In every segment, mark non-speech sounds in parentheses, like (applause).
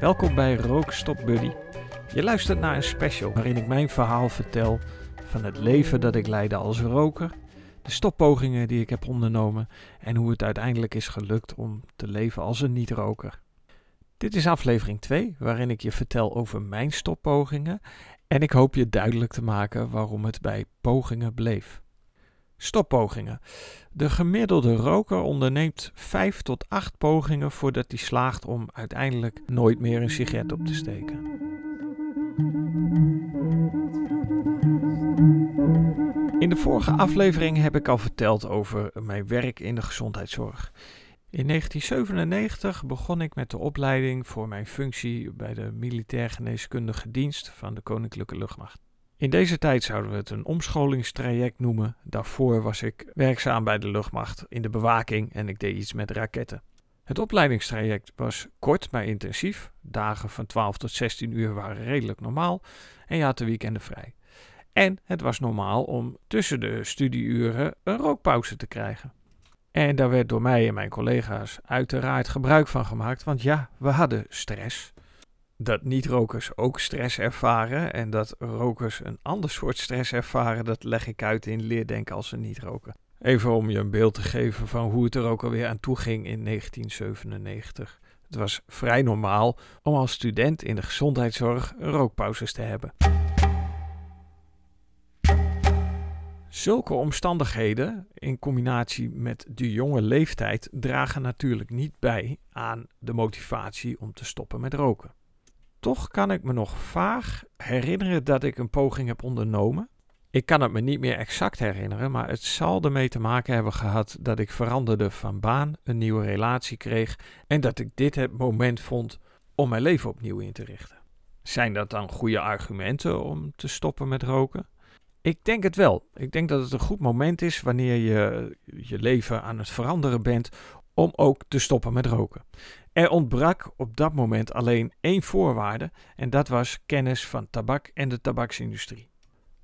Welkom bij Rookstop Buddy. Je luistert naar een special waarin ik mijn verhaal vertel van het leven dat ik leidde als roker, de stoppogingen die ik heb ondernomen en hoe het uiteindelijk is gelukt om te leven als een niet-roker. Dit is aflevering 2, waarin ik je vertel over mijn stoppogingen en ik hoop je duidelijk te maken waarom het bij pogingen bleef. Stoppogingen. De gemiddelde roker onderneemt 5 tot 8 pogingen voordat hij slaagt om uiteindelijk nooit meer een sigaret op te steken. In de vorige aflevering heb ik al verteld over mijn werk in de gezondheidszorg. In 1997 begon ik met de opleiding voor mijn functie bij de Militair Geneeskundige Dienst van de Koninklijke Luchtmacht. In deze tijd zouden we het een omscholingstraject noemen. Daarvoor was ik werkzaam bij de luchtmacht in de bewaking en ik deed iets met raketten. Het opleidingstraject was kort maar intensief. Dagen van 12 tot 16 uur waren redelijk normaal en je had de weekenden vrij. En het was normaal om tussen de studieuren een rookpauze te krijgen. En daar werd door mij en mijn collega's uiteraard gebruik van gemaakt, want ja, we hadden stress dat niet-rokers ook stress ervaren en dat rokers een ander soort stress ervaren, dat leg ik uit in Leerdenken als een niet-roker. Even om je een beeld te geven van hoe het er ook alweer aan toe ging in 1997. Het was vrij normaal om als student in de gezondheidszorg rookpauzes te hebben. Zulke omstandigheden, in combinatie met de jonge leeftijd, dragen natuurlijk niet bij aan de motivatie om te stoppen met roken. Toch kan ik me nog vaag herinneren dat ik een poging heb ondernomen. Ik kan het me niet meer exact herinneren, maar het zal ermee te maken hebben gehad dat ik veranderde van baan, een nieuwe relatie kreeg en dat ik dit het moment vond om mijn leven opnieuw in te richten. Zijn dat dan goede argumenten om te stoppen met roken? Ik denk het wel. Ik denk dat het een goed moment is wanneer je je leven aan het veranderen bent om ook te stoppen met roken. Er ontbrak op dat moment alleen één voorwaarde en dat was kennis van tabak en de tabaksindustrie.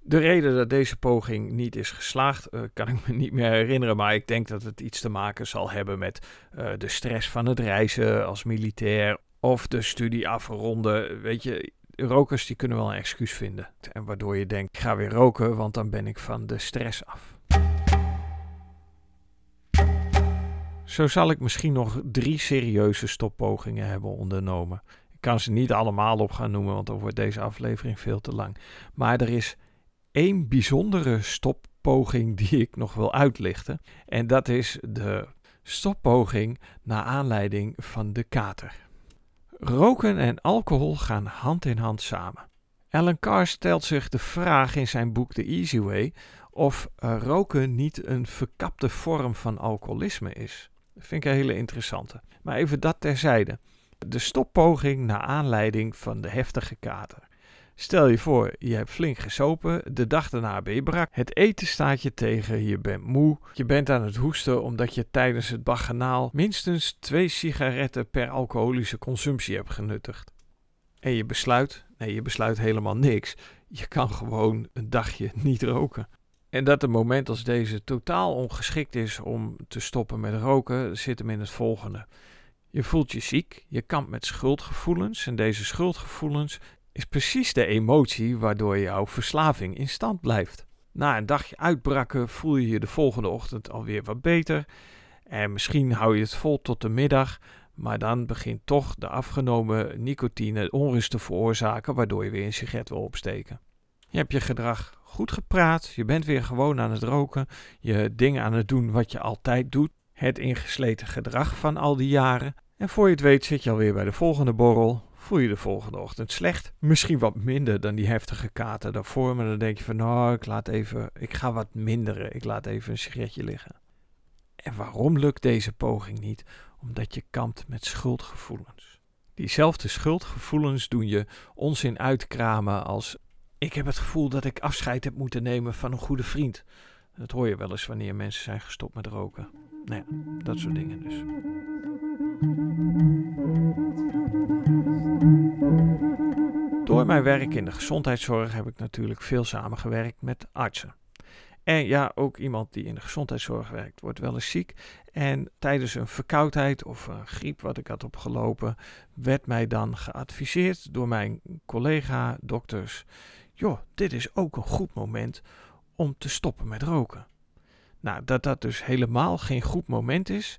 De reden dat deze poging niet is geslaagd, uh, kan ik me niet meer herinneren, maar ik denk dat het iets te maken zal hebben met uh, de stress van het reizen als militair of de studie afronden. Weet je, rokers die kunnen wel een excuus vinden. En waardoor je denkt, ik ga weer roken, want dan ben ik van de stress af. Zo zal ik misschien nog drie serieuze stoppogingen hebben ondernomen. Ik kan ze niet allemaal op gaan noemen, want dan wordt deze aflevering veel te lang. Maar er is één bijzondere stoppoging die ik nog wil uitlichten. En dat is de stoppoging naar aanleiding van de kater. Roken en alcohol gaan hand in hand samen. Alan Carr stelt zich de vraag in zijn boek The Easy Way of roken niet een verkapte vorm van alcoholisme is. Dat vind ik een hele interessante. Maar even dat terzijde. De stoppoging naar aanleiding van de heftige kater. Stel je voor, je hebt flink gesopen, de dag daarna ben je brak, het eten staat je tegen, je bent moe, je bent aan het hoesten omdat je tijdens het baganaal minstens twee sigaretten per alcoholische consumptie hebt genuttigd. En je besluit, nee je besluit helemaal niks, je kan gewoon een dagje (laughs) niet roken. En dat een moment als deze totaal ongeschikt is om te stoppen met roken, zit hem in het volgende. Je voelt je ziek, je kampt met schuldgevoelens en deze schuldgevoelens is precies de emotie waardoor jouw verslaving in stand blijft. Na een dagje uitbraken voel je je de volgende ochtend alweer wat beter en misschien hou je het vol tot de middag, maar dan begint toch de afgenomen nicotine onrust te veroorzaken waardoor je weer een sigaret wil opsteken. Je hebt je gedrag goed gepraat. Je bent weer gewoon aan het roken. Je dingen aan het doen wat je altijd doet. Het ingesleten gedrag van al die jaren. En voor je het weet zit je alweer bij de volgende borrel. Voel je de volgende ochtend slecht. Misschien wat minder dan die heftige kater daarvoor. Maar dan denk je van nou, ik laat even, ik ga wat minderen. Ik laat even een sigaretje liggen. En waarom lukt deze poging niet? Omdat je kampt met schuldgevoelens. Diezelfde schuldgevoelens doen je onzin uitkramen als ik heb het gevoel dat ik afscheid heb moeten nemen van een goede vriend. Dat hoor je wel eens wanneer mensen zijn gestopt met roken. Nou ja, dat soort dingen dus. Door mijn werk in de gezondheidszorg heb ik natuurlijk veel samengewerkt met artsen. En ja, ook iemand die in de gezondheidszorg werkt, wordt wel eens ziek. En tijdens een verkoudheid of een griep wat ik had opgelopen, werd mij dan geadviseerd door mijn collega dokters: joh, dit is ook een goed moment om te stoppen met roken. Nou, dat dat dus helemaal geen goed moment is,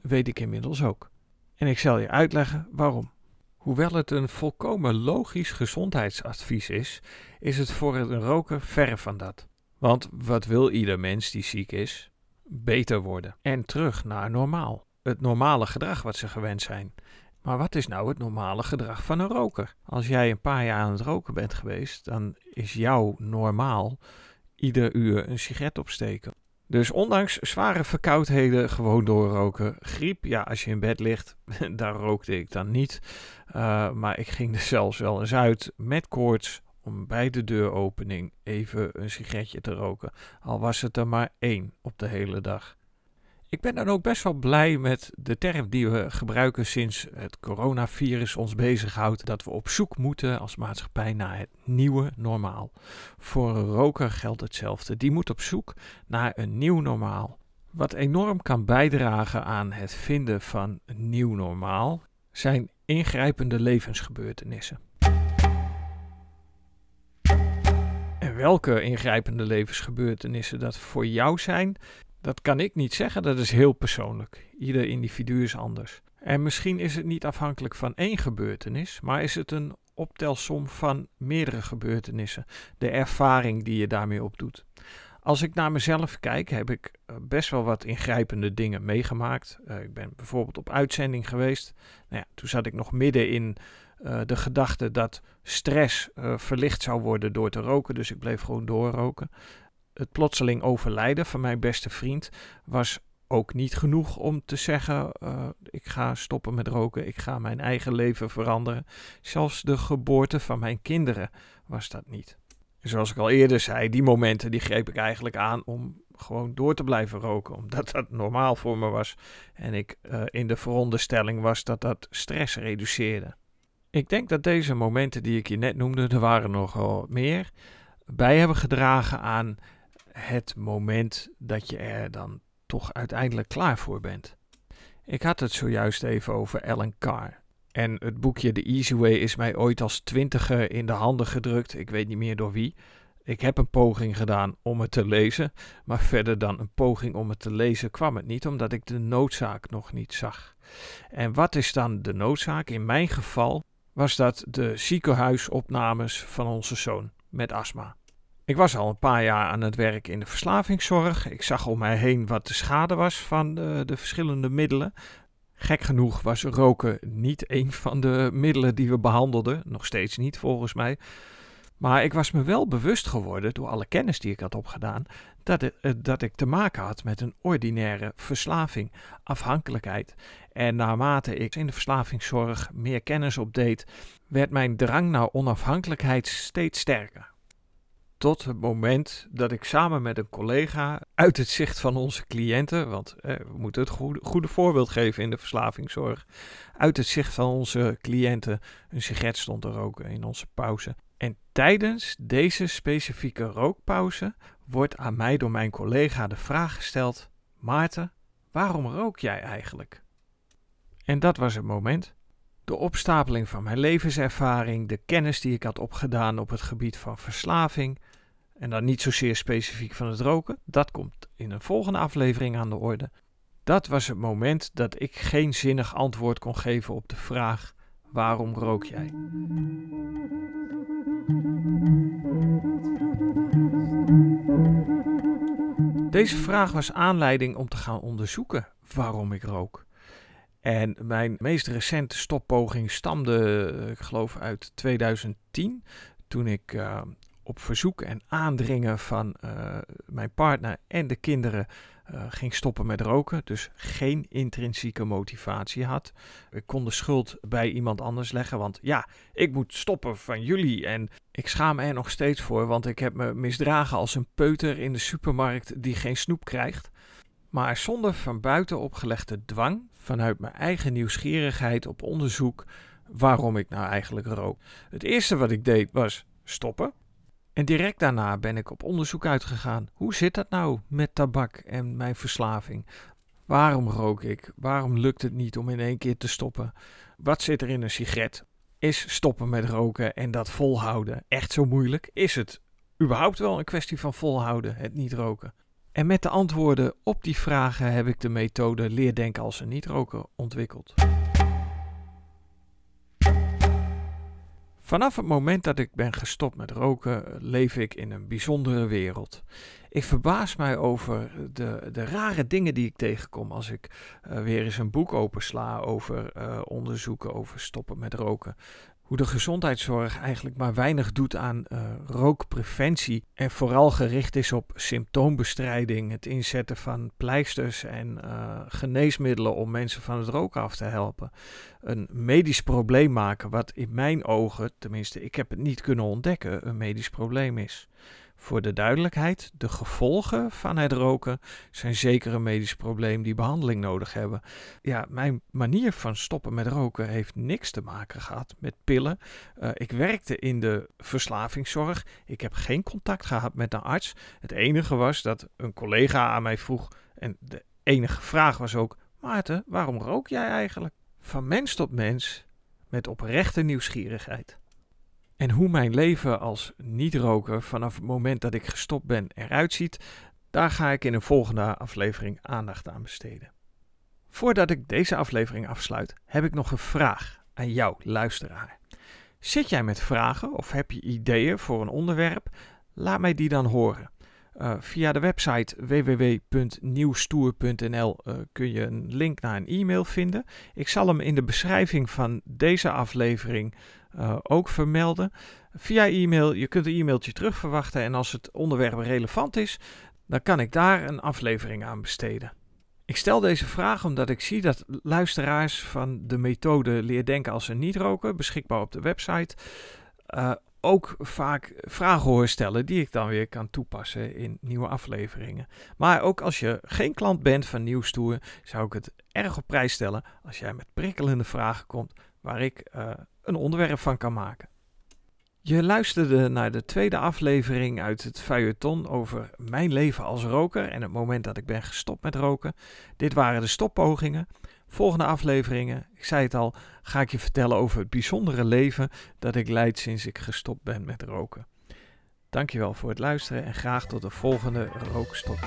weet ik inmiddels ook. En ik zal je uitleggen waarom. Hoewel het een volkomen logisch gezondheidsadvies is, is het voor een roker verre van dat. Want wat wil ieder mens die ziek is? Beter worden en terug naar normaal. Het normale gedrag wat ze gewend zijn. Maar wat is nou het normale gedrag van een roker? Als jij een paar jaar aan het roken bent geweest, dan is jouw normaal ieder uur een sigaret opsteken. Dus ondanks zware verkoudheden gewoon doorroken. Griep, ja, als je in bed ligt, (laughs) daar rookte ik dan niet. Uh, maar ik ging er zelfs wel eens uit met koorts om bij de deuropening even een sigaretje te roken. Al was het er maar één op de hele dag. Ik ben dan ook best wel blij met de term die we gebruiken sinds het coronavirus ons bezighoudt. Dat we op zoek moeten als maatschappij naar het nieuwe normaal. Voor een roker geldt hetzelfde. Die moet op zoek naar een nieuw normaal. Wat enorm kan bijdragen aan het vinden van een nieuw normaal zijn ingrijpende levensgebeurtenissen. En welke ingrijpende levensgebeurtenissen dat voor jou zijn, dat kan ik niet zeggen, dat is heel persoonlijk. Ieder individu is anders. En misschien is het niet afhankelijk van één gebeurtenis, maar is het een optelsom van meerdere gebeurtenissen. De ervaring die je daarmee opdoet. Als ik naar mezelf kijk, heb ik eh, best wel wat ingrijpende dingen meegemaakt. Uh, ik ben bijvoorbeeld op uitzending geweest. Nou ja, toen zat ik nog midden in uh, de gedachte dat stress verlicht zou worden door te roken. Dus ik bleef gewoon doorroken het plotseling overlijden van mijn beste vriend was ook niet genoeg om te zeggen: uh, ik ga stoppen met roken, ik ga mijn eigen leven veranderen. Zelfs de geboorte van mijn kinderen was dat niet. Zoals ik al eerder zei, die momenten die greep ik eigenlijk aan om gewoon door te blijven roken, omdat dat normaal voor me was en ik uh, in de veronderstelling was dat dat stress reduceerde. Ik denk dat deze momenten die ik je net noemde, er waren nogal meer, bij hebben gedragen aan het moment dat je er dan toch uiteindelijk klaar voor bent. Ik had het zojuist even over Ellen Carr. En het boekje The Easy Way is mij ooit als twintiger in de handen gedrukt. Ik weet niet meer door wie. Ik heb een poging gedaan om het te lezen, maar verder dan een poging om het te lezen kwam het niet, omdat ik de noodzaak nog niet zag. En wat is dan de noodzaak? In mijn geval was dat de ziekenhuisopnames van onze zoon met astma. Ik was al een paar jaar aan het werk in de verslavingszorg. Ik zag om mij heen wat de schade was van de, de verschillende middelen. Gek genoeg was roken niet een van de middelen die we behandelden. Nog steeds niet, volgens mij. Maar ik was me wel bewust geworden, door alle kennis die ik had opgedaan, dat, eh, dat ik te maken had met een ordinaire verslaving, afhankelijkheid. En naarmate ik in de verslavingszorg meer kennis opdeed, werd mijn drang naar onafhankelijkheid steeds sterker. Tot het moment dat ik samen met een collega uit het zicht van onze cliënten, want eh, we moeten het goede, goede, voorbeeld geven in de verslavingszorg, uit het zicht van onze cliënten een sigaret stond te roken in onze pauze. En tijdens deze specifieke rookpauze wordt aan mij door mijn collega de vraag gesteld: Maarten, waarom rook jij eigenlijk? En dat was het moment. De opstapeling van mijn levenservaring, de kennis die ik had opgedaan op het gebied van verslaving, en dan niet zozeer specifiek van het roken, dat komt in een volgende aflevering aan de orde. Dat was het moment dat ik geen zinnig antwoord kon geven op de vraag: waarom rook jij? Deze vraag was aanleiding om te gaan onderzoeken waarom ik rook. En mijn meest recente stoppoging stamde, eh, ik geloof, uit 2010. Toen ik uh, op verzoek en aandringen van uh, mijn partner en de kinderen ging stoppen met roken. Dus geen intrinsieke motivatie had. Ik kon de schuld bij iemand anders leggen. Want ja, ik moet stoppen van jullie. En ik schaam er nog steeds voor. Want ik heb me misdragen als een peuter in de supermarkt die geen snoep krijgt. Maar zonder van buiten opgelegde dwang, vanuit mijn eigen nieuwsgierigheid op onderzoek, waarom ik nou eigenlijk rook. Het eerste wat ik deed was stoppen. En direct daarna ben ik op onderzoek uitgegaan. Hoe zit dat nou met tabak en mijn verslaving? Waarom rook ik? Waarom lukt het niet om in één keer te stoppen? Wat zit er in een sigaret? Is stoppen met roken en dat volhouden echt zo moeilijk? Is het überhaupt wel een kwestie van volhouden, het niet roken? En met de antwoorden op die vragen heb ik de methode leerdenken als een niet-roker ontwikkeld. Vanaf het moment dat ik ben gestopt met roken, leef ik in een bijzondere wereld. Ik verbaas mij over de, de rare dingen die ik tegenkom als ik uh, weer eens een boek opensla over uh, onderzoeken over stoppen met roken hoe de gezondheidszorg eigenlijk maar weinig doet aan uh, rookpreventie en vooral gericht is op symptoombestrijding, het inzetten van pleisters en uh, geneesmiddelen om mensen van het roken af te helpen. Een medisch probleem maken, wat in mijn ogen, tenminste ik heb het niet kunnen ontdekken, een medisch probleem is. Voor de duidelijkheid, de gevolgen van het roken zijn zeker een medisch probleem die behandeling nodig hebben. Ja, mijn manier van stoppen met roken heeft niks te maken gehad met pillen. Uh, ik werkte in de verslavingszorg. Ik heb geen contact gehad met een arts. Het enige was dat een collega aan mij vroeg, en de enige vraag was ook: Maarten, waarom rook jij eigenlijk? Van mens tot mens, met oprechte nieuwsgierigheid. En hoe mijn leven als niet-roker vanaf het moment dat ik gestopt ben eruit ziet, daar ga ik in een volgende aflevering aandacht aan besteden. Voordat ik deze aflevering afsluit, heb ik nog een vraag aan jou, luisteraar. Zit jij met vragen of heb je ideeën voor een onderwerp? Laat mij die dan horen. Uh, via de website www.nieuwstoer.nl uh, kun je een link naar een e-mail vinden. Ik zal hem in de beschrijving van deze aflevering uh, ook vermelden. Via e-mail, je kunt een e-mailtje terug verwachten en als het onderwerp relevant is, dan kan ik daar een aflevering aan besteden. Ik stel deze vraag omdat ik zie dat luisteraars van de methode Leer denken als ze niet roken, beschikbaar op de website, uh, ook vaak vragen hoor stellen die ik dan weer kan toepassen in nieuwe afleveringen. Maar ook als je geen klant bent van Nieuwstoer, zou ik het erg op prijs stellen als jij met prikkelende vragen komt waar ik uh, een onderwerp van kan maken. Je luisterde naar de tweede aflevering uit het feuilleton over mijn leven als roker en het moment dat ik ben gestopt met roken. Dit waren de stoppogingen. Volgende afleveringen, ik zei het al, ga ik je vertellen over het bijzondere leven dat ik leid sinds ik gestopt ben met roken. Dankjewel voor het luisteren en graag tot de volgende Rookstop.